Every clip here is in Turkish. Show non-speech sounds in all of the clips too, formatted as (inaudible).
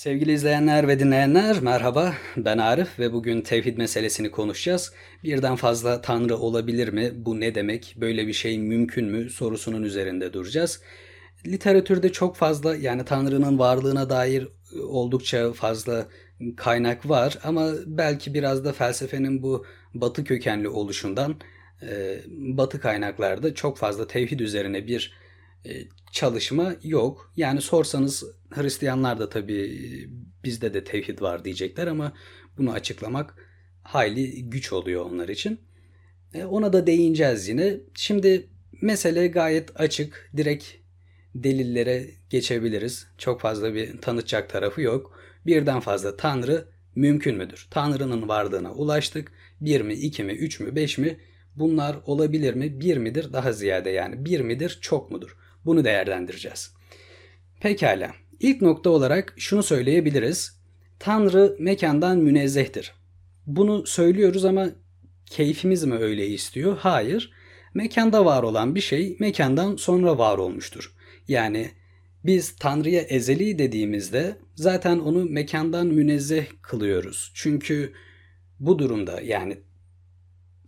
Sevgili izleyenler ve dinleyenler merhaba ben Arif ve bugün tevhid meselesini konuşacağız. Birden fazla tanrı olabilir mi? Bu ne demek? Böyle bir şey mümkün mü? sorusunun üzerinde duracağız. Literatürde çok fazla yani tanrının varlığına dair oldukça fazla kaynak var ama belki biraz da felsefenin bu batı kökenli oluşundan e, batı kaynaklarda çok fazla tevhid üzerine bir çalışma yok. Yani sorsanız Hristiyanlar da tabii bizde de tevhid var diyecekler ama bunu açıklamak hayli güç oluyor onlar için. E, ona da değineceğiz yine. Şimdi mesele gayet açık. Direkt delillere geçebiliriz. Çok fazla bir tanıtacak tarafı yok. Birden fazla tanrı mümkün müdür? Tanrının varlığına ulaştık. Bir mi, iki mi, üç mü, beş mi? Bunlar olabilir mi? Bir midir? Daha ziyade yani. Bir midir? Çok mudur? Bunu değerlendireceğiz. Pekala. İlk nokta olarak şunu söyleyebiliriz. Tanrı mekandan münezzehtir. Bunu söylüyoruz ama keyfimiz mi öyle istiyor? Hayır. Mekanda var olan bir şey mekandan sonra var olmuştur. Yani biz Tanrı'ya ezeli dediğimizde zaten onu mekandan münezzeh kılıyoruz. Çünkü bu durumda yani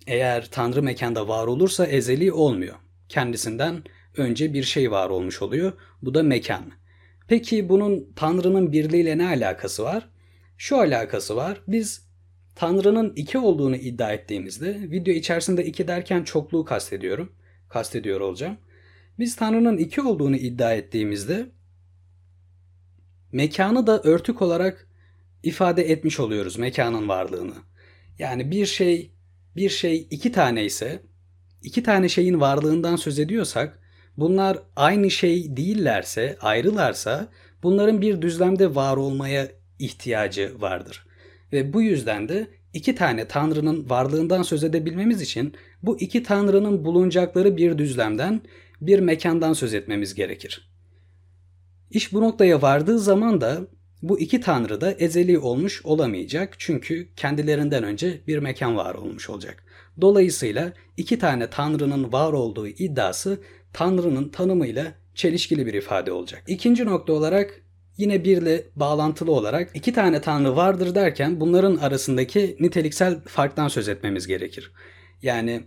eğer Tanrı mekanda var olursa ezeli olmuyor. Kendisinden önce bir şey var olmuş oluyor. Bu da mekan. Peki bunun Tanrı'nın birliğiyle ne alakası var? Şu alakası var. Biz Tanrı'nın iki olduğunu iddia ettiğimizde, video içerisinde iki derken çokluğu kastediyorum. Kastediyor olacağım. Biz Tanrı'nın iki olduğunu iddia ettiğimizde mekanı da örtük olarak ifade etmiş oluyoruz mekanın varlığını. Yani bir şey bir şey iki tane ise iki tane şeyin varlığından söz ediyorsak bunlar aynı şey değillerse, ayrılarsa bunların bir düzlemde var olmaya ihtiyacı vardır. Ve bu yüzden de iki tane tanrının varlığından söz edebilmemiz için bu iki tanrının bulunacakları bir düzlemden, bir mekandan söz etmemiz gerekir. İş bu noktaya vardığı zaman da bu iki tanrı da ezeli olmuş olamayacak çünkü kendilerinden önce bir mekan var olmuş olacak. Dolayısıyla iki tane tanrının var olduğu iddiası tanrının tanımıyla çelişkili bir ifade olacak. İkinci nokta olarak yine birle bağlantılı olarak iki tane tanrı vardır derken bunların arasındaki niteliksel farktan söz etmemiz gerekir. Yani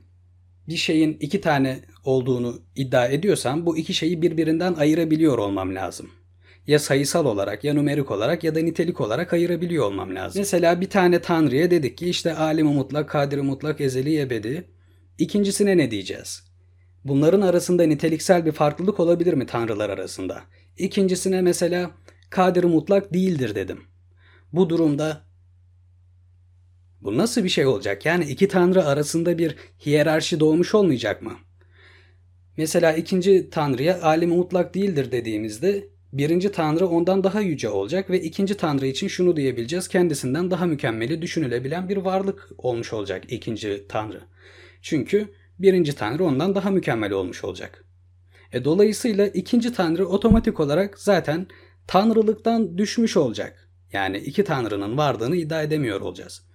bir şeyin iki tane olduğunu iddia ediyorsam bu iki şeyi birbirinden ayırabiliyor olmam lazım. Ya sayısal olarak ya numerik olarak ya da nitelik olarak ayırabiliyor olmam lazım. Mesela bir tane tanrıya dedik ki işte alimi mutlak, kadiri mutlak, ezeli, ebedi. İkincisine ne diyeceğiz? Bunların arasında niteliksel bir farklılık olabilir mi tanrılar arasında? İkincisine mesela kadir mutlak değildir dedim. Bu durumda bu nasıl bir şey olacak? Yani iki tanrı arasında bir hiyerarşi doğmuş olmayacak mı? Mesela ikinci tanrıya alim mutlak değildir dediğimizde birinci tanrı ondan daha yüce olacak ve ikinci tanrı için şunu diyebileceğiz. Kendisinden daha mükemmeli düşünülebilen bir varlık olmuş olacak ikinci tanrı. Çünkü birinci tanrı ondan daha mükemmel olmuş olacak. E dolayısıyla ikinci tanrı otomatik olarak zaten tanrılıktan düşmüş olacak. Yani iki tanrının vardığını iddia edemiyor olacağız.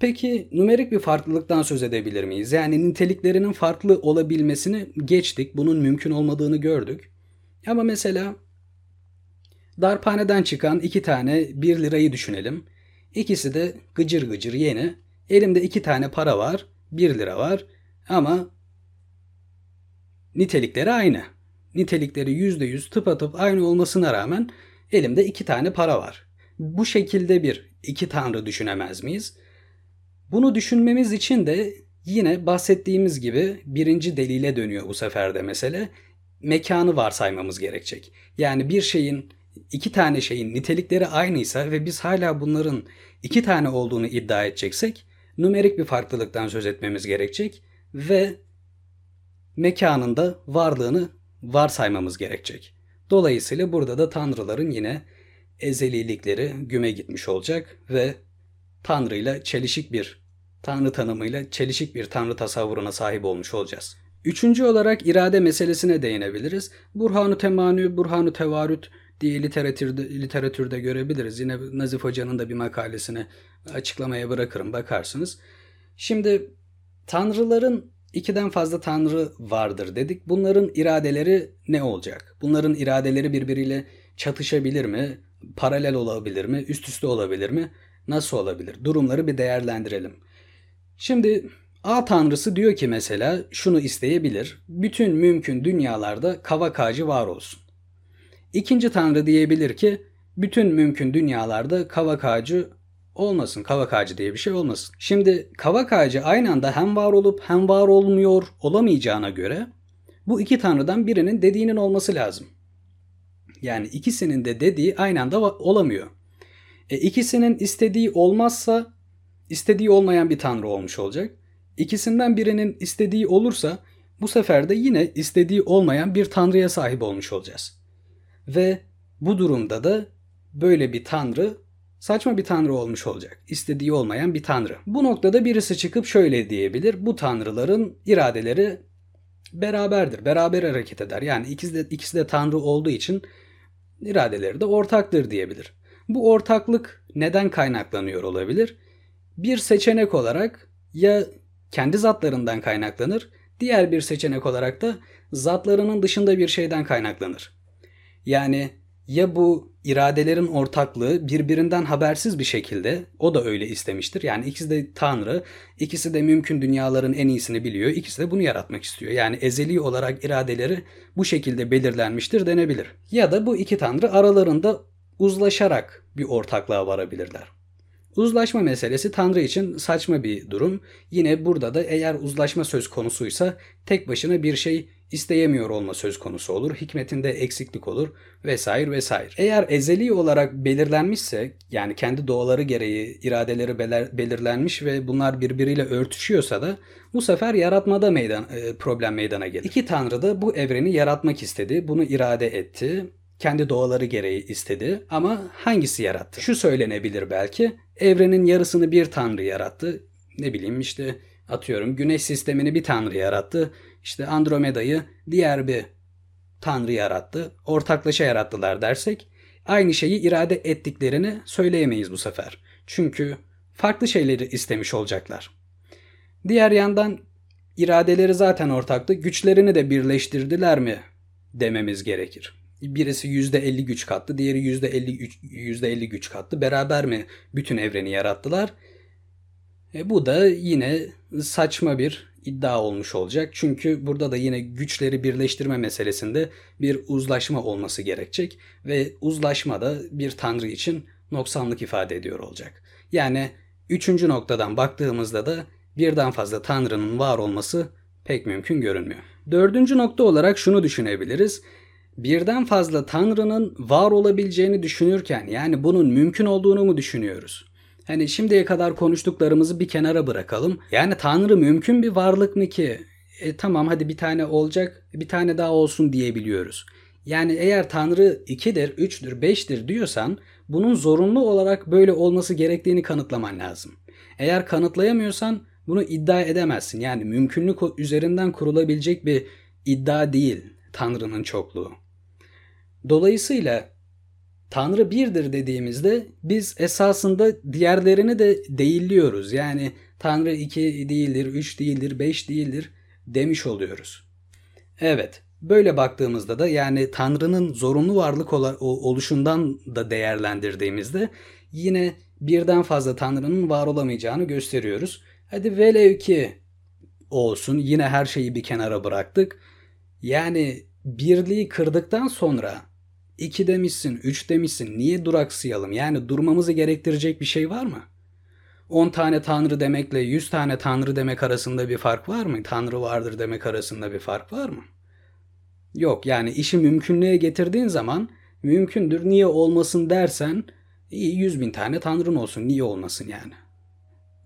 Peki numerik bir farklılıktan söz edebilir miyiz? Yani niteliklerinin farklı olabilmesini geçtik. Bunun mümkün olmadığını gördük. Ama mesela darphaneden çıkan iki tane bir lirayı düşünelim. İkisi de gıcır gıcır yeni. Elimde iki tane para var. Bir lira var. Ama nitelikleri aynı. Nitelikleri %100 tıpatıp aynı olmasına rağmen elimde iki tane para var. Bu şekilde bir iki tanrı düşünemez miyiz? Bunu düşünmemiz için de yine bahsettiğimiz gibi birinci delile dönüyor bu sefer de mesele. Mekanı varsaymamız gerekecek. Yani bir şeyin iki tane şeyin nitelikleri aynıysa ve biz hala bunların iki tane olduğunu iddia edeceksek numerik bir farklılıktan söz etmemiz gerekecek ve mekanında varlığını varsaymamız gerekecek. Dolayısıyla burada da tanrıların yine ezelilikleri güme gitmiş olacak ve tanrıyla çelişik bir tanrı tanımıyla çelişik bir tanrı tasavvuruna sahip olmuş olacağız. Üçüncü olarak irade meselesine değinebiliriz. Burhanu Temanü, Burhanu Tevarüt diye literatürde, literatürde görebiliriz. Yine Nazif Hoca'nın da bir makalesini açıklamaya bırakırım bakarsınız. Şimdi tanrıların ikiden fazla tanrı vardır dedik. Bunların iradeleri ne olacak? Bunların iradeleri birbiriyle çatışabilir mi? Paralel olabilir mi? Üst üste olabilir mi? Nasıl olabilir? Durumları bir değerlendirelim. Şimdi A tanrısı diyor ki mesela şunu isteyebilir. Bütün mümkün dünyalarda kavak ağacı var olsun. İkinci tanrı diyebilir ki bütün mümkün dünyalarda kavak ağacı olmasın. Kavak ağacı diye bir şey olmasın. Şimdi kavak ağacı aynı anda hem var olup hem var olmuyor olamayacağına göre bu iki tanrıdan birinin dediğinin olması lazım. Yani ikisinin de dediği aynı anda olamıyor. E, ikisinin istediği olmazsa istediği olmayan bir tanrı olmuş olacak. İkisinden birinin istediği olursa bu sefer de yine istediği olmayan bir tanrıya sahip olmuş olacağız. Ve bu durumda da böyle bir tanrı saçma bir tanrı olmuş olacak. İstediği olmayan bir tanrı. Bu noktada birisi çıkıp şöyle diyebilir. Bu tanrıların iradeleri beraberdir. Beraber hareket eder. Yani ikisi de, ikisi de tanrı olduğu için iradeleri de ortaktır diyebilir. Bu ortaklık neden kaynaklanıyor olabilir? Bir seçenek olarak ya kendi zatlarından kaynaklanır, diğer bir seçenek olarak da zatlarının dışında bir şeyden kaynaklanır. Yani ya bu iradelerin ortaklığı birbirinden habersiz bir şekilde o da öyle istemiştir. Yani ikisi de Tanrı, ikisi de mümkün dünyaların en iyisini biliyor. İkisi de bunu yaratmak istiyor. Yani ezeli olarak iradeleri bu şekilde belirlenmiştir denebilir. Ya da bu iki Tanrı aralarında uzlaşarak bir ortaklığa varabilirler. Uzlaşma meselesi Tanrı için saçma bir durum. Yine burada da eğer uzlaşma söz konusuysa tek başına bir şey isteyemiyor olma söz konusu olur. Hikmetinde eksiklik olur vesaire vesaire. Eğer ezeli olarak belirlenmişse yani kendi doğaları gereği iradeleri belirlenmiş ve bunlar birbiriyle örtüşüyorsa da bu sefer yaratmada meydan, e, problem meydana gelir. İki tanrı da bu evreni yaratmak istedi. Bunu irade etti kendi doğaları gereği istedi ama hangisi yarattı? Şu söylenebilir belki. Evrenin yarısını bir tanrı yarattı. Ne bileyim işte atıyorum güneş sistemini bir tanrı yarattı. İşte Andromeda'yı diğer bir tanrı yarattı. Ortaklaşa yarattılar dersek aynı şeyi irade ettiklerini söyleyemeyiz bu sefer. Çünkü farklı şeyleri istemiş olacaklar. Diğer yandan iradeleri zaten ortaktı. Güçlerini de birleştirdiler mi dememiz gerekir. Birisi %50 güç kattı, diğeri %50 %50 güç kattı. Beraber mi bütün evreni yarattılar? E bu da yine saçma bir iddia olmuş olacak. Çünkü burada da yine güçleri birleştirme meselesinde bir uzlaşma olması gerekecek ve uzlaşma da bir tanrı için noksanlık ifade ediyor olacak. Yani üçüncü noktadan baktığımızda da birden fazla tanrının var olması pek mümkün görünmüyor. Dördüncü nokta olarak şunu düşünebiliriz birden fazla tanrının var olabileceğini düşünürken yani bunun mümkün olduğunu mu düşünüyoruz? Hani şimdiye kadar konuştuklarımızı bir kenara bırakalım. Yani tanrı mümkün bir varlık mı ki? E, tamam hadi bir tane olacak bir tane daha olsun diyebiliyoruz. Yani eğer tanrı 2'dir, 3'tür, 5'tir diyorsan bunun zorunlu olarak böyle olması gerektiğini kanıtlaman lazım. Eğer kanıtlayamıyorsan bunu iddia edemezsin. Yani mümkünlük üzerinden kurulabilecek bir iddia değil Tanrı'nın çokluğu. Dolayısıyla Tanrı birdir dediğimizde biz esasında diğerlerini de değilliyoruz. Yani Tanrı iki değildir, üç değildir, beş değildir demiş oluyoruz. Evet, böyle baktığımızda da yani Tanrı'nın zorunlu varlık oluşundan da değerlendirdiğimizde yine birden fazla Tanrı'nın var olamayacağını gösteriyoruz. Hadi velev ki olsun yine her şeyi bir kenara bıraktık. Yani birliği kırdıktan sonra 2 demişsin, 3 demişsin. Niye duraksayalım? Yani durmamızı gerektirecek bir şey var mı? 10 tane tanrı demekle 100 tane tanrı demek arasında bir fark var mı? Tanrı vardır demek arasında bir fark var mı? Yok yani işi mümkünlüğe getirdiğin zaman mümkündür niye olmasın dersen iyi 100 bin tane tanrın olsun niye olmasın yani.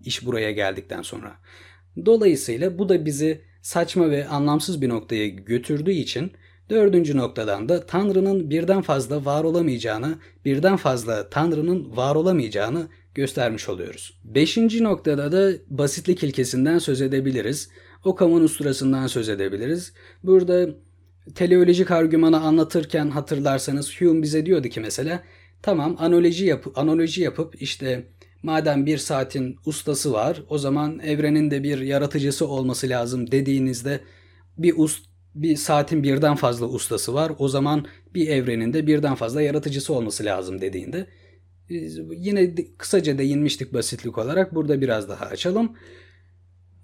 İş buraya geldikten sonra. Dolayısıyla bu da bizi saçma ve anlamsız bir noktaya götürdüğü için Dördüncü noktadan da Tanrı'nın birden fazla var olamayacağını, birden fazla Tanrı'nın var olamayacağını göstermiş oluyoruz. Beşinci noktada da basitlik ilkesinden söz edebiliriz. Okam'ın usturasından söz edebiliriz. Burada teleolojik argümanı anlatırken hatırlarsanız Hume bize diyordu ki mesela tamam analoji, yap analoji yapıp işte madem bir saatin ustası var o zaman evrenin de bir yaratıcısı olması lazım dediğinizde bir ust bir saatin birden fazla ustası var. O zaman bir evrenin de birden fazla yaratıcısı olması lazım dediğinde yine kısaca değinmiştik basitlik olarak. Burada biraz daha açalım.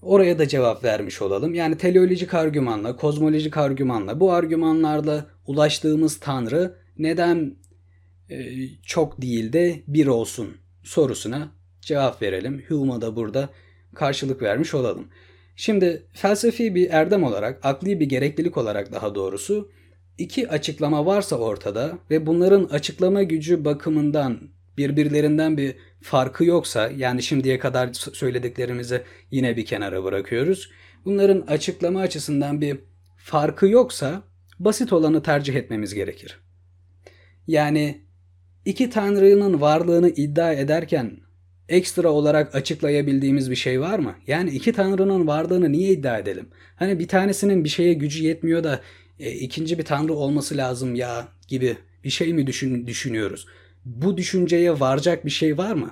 Oraya da cevap vermiş olalım. Yani teleolojik argümanla, kozmolojik argümanla bu argümanlarla ulaştığımız tanrı neden e, çok değil de bir olsun sorusuna cevap verelim. Hume'a da burada karşılık vermiş olalım. Şimdi felsefi bir erdem olarak, akli bir gereklilik olarak daha doğrusu iki açıklama varsa ortada ve bunların açıklama gücü bakımından birbirlerinden bir farkı yoksa yani şimdiye kadar söylediklerimizi yine bir kenara bırakıyoruz. Bunların açıklama açısından bir farkı yoksa basit olanı tercih etmemiz gerekir. Yani iki tanrının varlığını iddia ederken ekstra olarak açıklayabildiğimiz bir şey var mı? Yani iki tanrının varlığını niye iddia edelim? Hani bir tanesinin bir şeye gücü yetmiyor da e, ikinci bir tanrı olması lazım ya gibi bir şey mi düşün, düşünüyoruz? Bu düşünceye varacak bir şey var mı?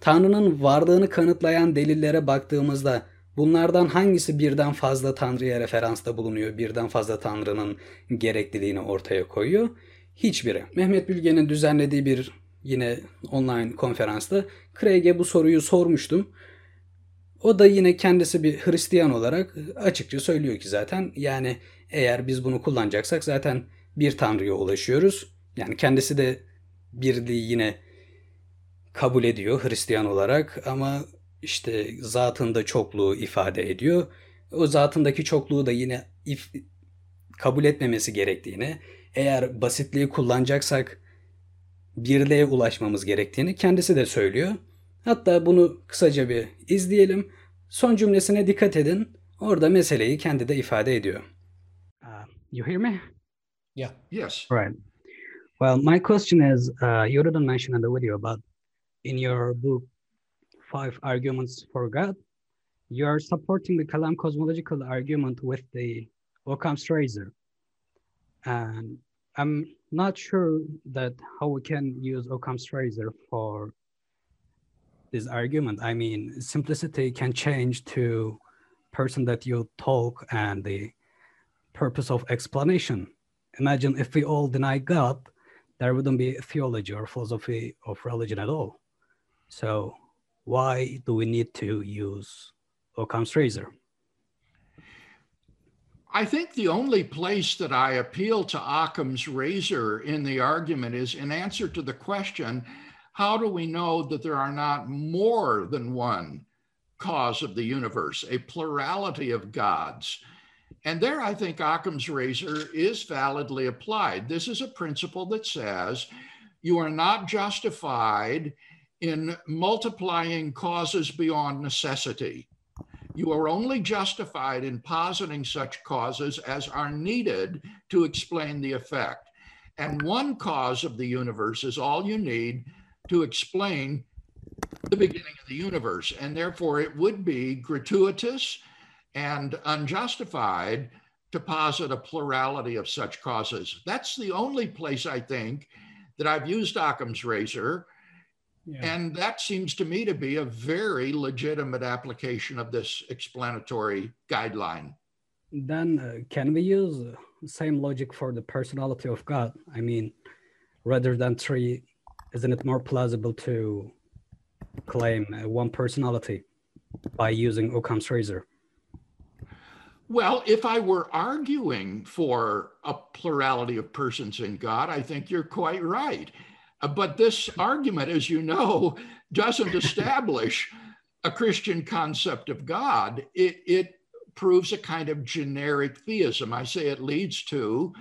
Tanrı'nın varlığını kanıtlayan delillere baktığımızda bunlardan hangisi birden fazla Tanrı'ya referansta bulunuyor, birden fazla Tanrı'nın gerekliliğini ortaya koyuyor? Hiçbiri. Mehmet Bilge'nin düzenlediği bir yine online konferansta Craig'e bu soruyu sormuştum. O da yine kendisi bir Hristiyan olarak açıkça söylüyor ki zaten yani eğer biz bunu kullanacaksak zaten bir Tanrı'ya ulaşıyoruz. Yani kendisi de birliği yine kabul ediyor Hristiyan olarak ama işte zatında çokluğu ifade ediyor. O zatındaki çokluğu da yine kabul etmemesi gerektiğini, eğer basitliği kullanacaksak birliğe ulaşmamız gerektiğini kendisi de söylüyor. Hatta bunu kısaca bir izleyelim. Son cümlesine dikkat edin. Orada meseleyi kendi de ifade ediyor. Uh, you hear me? Yeah. Yes. Right. Well, my question is, uh, you didn't mention in the video, but in your book, Five Arguments for God, you're supporting the Kalam cosmological argument with the Occam's razor. And I'm not sure that how we can use Occam's razor for this argument. I mean, simplicity can change to person that you talk and the purpose of explanation. Imagine if we all deny God, there wouldn't be theology or philosophy of religion at all. So why do we need to use Occam's razor? I think the only place that I appeal to Occam's razor in the argument is in answer to the question how do we know that there are not more than one cause of the universe, a plurality of gods? And there, I think Occam's razor is validly applied. This is a principle that says you are not justified in multiplying causes beyond necessity. You are only justified in positing such causes as are needed to explain the effect. And one cause of the universe is all you need to explain the beginning of the universe. And therefore, it would be gratuitous and unjustified to posit a plurality of such causes. That's the only place I think that I've used Occam's razor. Yeah. And that seems to me to be a very legitimate application of this explanatory guideline. Then uh, can we use the same logic for the personality of God? I mean, rather than three, isn't it more plausible to claim uh, one personality by using Occam's razor? Well, if I were arguing for a plurality of persons in God, I think you're quite right. Uh, but this argument, as you know, doesn't establish a Christian concept of God. It, it proves a kind of generic theism. I say it leads to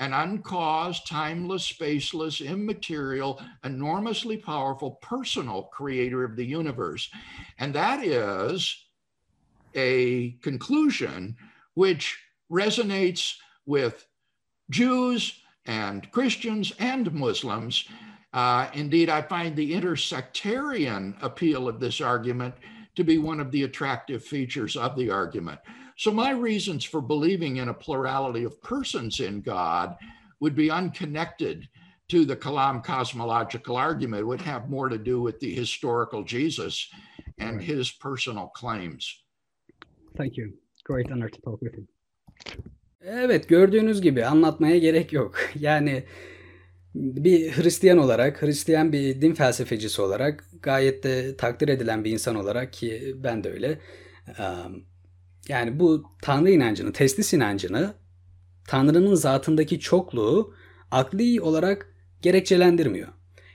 an uncaused, timeless, spaceless, immaterial, enormously powerful personal creator of the universe. And that is a conclusion which resonates with Jews and Christians and Muslims. Uh, indeed, I find the intersectarian appeal of this argument to be one of the attractive features of the argument. So, my reasons for believing in a plurality of persons in God would be unconnected to the Kalam cosmological argument, it would have more to do with the historical Jesus and his personal claims. Thank you. Great honor to talk with you. Evet gördüğünüz gibi anlatmaya gerek yok. (laughs) Yani bir Hristiyan olarak, Hristiyan bir din felsefecisi olarak gayet de takdir edilen bir insan olarak ki ben de öyle. Yani bu Tanrı inancını, teslis inancını Tanrı'nın zatındaki çokluğu akli olarak gerekçelendirmiyor.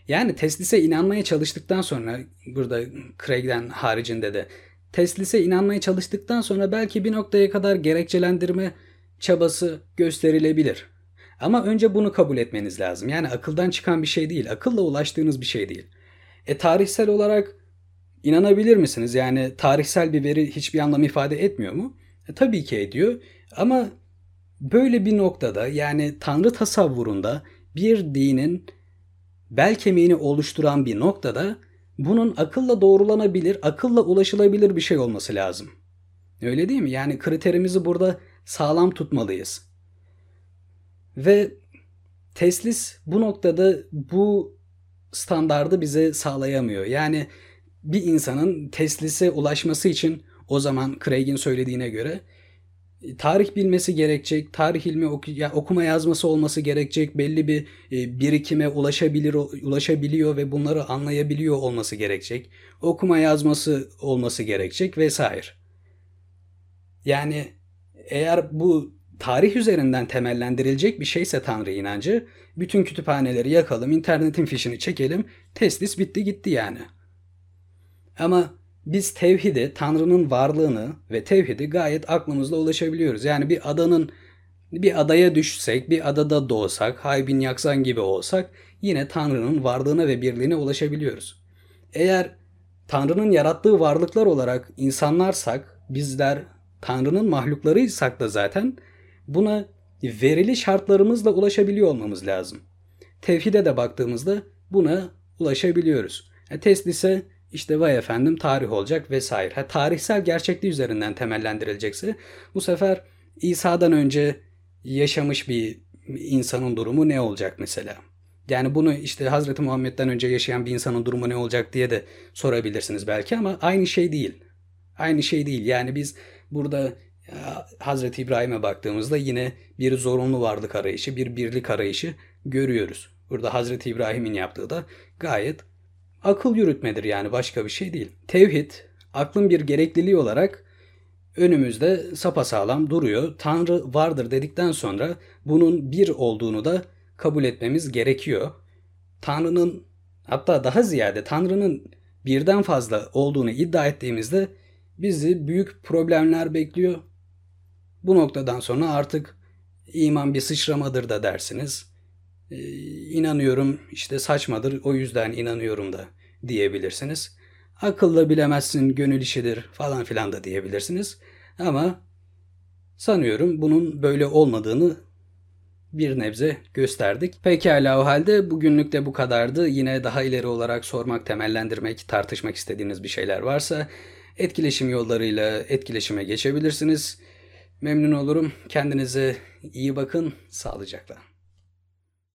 Yani teslise inanmaya çalıştıktan sonra burada Craig'den haricinde de teslise inanmaya çalıştıktan sonra belki bir noktaya kadar gerekçelendirme çabası gösterilebilir. Ama önce bunu kabul etmeniz lazım. Yani akıldan çıkan bir şey değil, akılla ulaştığınız bir şey değil. E tarihsel olarak inanabilir misiniz? Yani tarihsel bir veri hiçbir anlam ifade etmiyor mu? E, tabii ki ediyor. Ama böyle bir noktada yani Tanrı tasavvurunda bir dinin bel kemiğini oluşturan bir noktada bunun akılla doğrulanabilir, akılla ulaşılabilir bir şey olması lazım. Öyle değil mi? Yani kriterimizi burada sağlam tutmalıyız. Ve Teslis bu noktada bu standardı bize sağlayamıyor. Yani bir insanın Teslise ulaşması için o zaman Craig'in söylediğine göre tarih bilmesi gerekecek, tarih ilmi oku, ya, okuma yazması olması gerekecek, belli bir e, birikime ulaşabilir ulaşabiliyor ve bunları anlayabiliyor olması gerekecek. Okuma yazması olması gerekecek vesaire. Yani eğer bu tarih üzerinden temellendirilecek bir şeyse Tanrı inancı, bütün kütüphaneleri yakalım, internetin fişini çekelim, teslis bitti gitti yani. Ama biz tevhidi, Tanrı'nın varlığını ve tevhidi gayet aklımızla ulaşabiliyoruz. Yani bir adanın bir adaya düşsek, bir adada doğsak, Haybin Yaksan gibi olsak yine Tanrı'nın varlığına ve birliğine ulaşabiliyoruz. Eğer Tanrı'nın yarattığı varlıklar olarak insanlarsak, bizler Tanrı'nın mahluklarıysak da zaten buna verili şartlarımızla ulaşabiliyor olmamız lazım. Tevhide de baktığımızda buna ulaşabiliyoruz. E, teslise işte vay efendim tarih olacak vesaire. Ha, tarihsel gerçekliği üzerinden temellendirilecekse bu sefer İsa'dan önce yaşamış bir insanın durumu ne olacak mesela? Yani bunu işte Hazreti Muhammed'den önce yaşayan bir insanın durumu ne olacak diye de sorabilirsiniz belki ama aynı şey değil. Aynı şey değil. Yani biz burada Hazreti İbrahim'e baktığımızda yine bir zorunlu varlık arayışı, bir birlik arayışı görüyoruz. Burada Hazreti İbrahim'in yaptığı da gayet akıl yürütmedir yani başka bir şey değil. Tevhid aklın bir gerekliliği olarak önümüzde sapasağlam duruyor. Tanrı vardır dedikten sonra bunun bir olduğunu da kabul etmemiz gerekiyor. Tanrı'nın hatta daha ziyade Tanrı'nın birden fazla olduğunu iddia ettiğimizde bizi büyük problemler bekliyor. Bu noktadan sonra artık iman bir sıçramadır da dersiniz. Ee, inanıyorum işte saçmadır o yüzden inanıyorum da diyebilirsiniz. Akılla bilemezsin gönül işidir falan filan da diyebilirsiniz. Ama sanıyorum bunun böyle olmadığını bir nebze gösterdik. Pekala o halde bugünlük de bu kadardı. Yine daha ileri olarak sormak, temellendirmek, tartışmak istediğiniz bir şeyler varsa etkileşim yollarıyla etkileşime geçebilirsiniz. Memnun olurum. Kendinize iyi bakın. Sağlıcakla.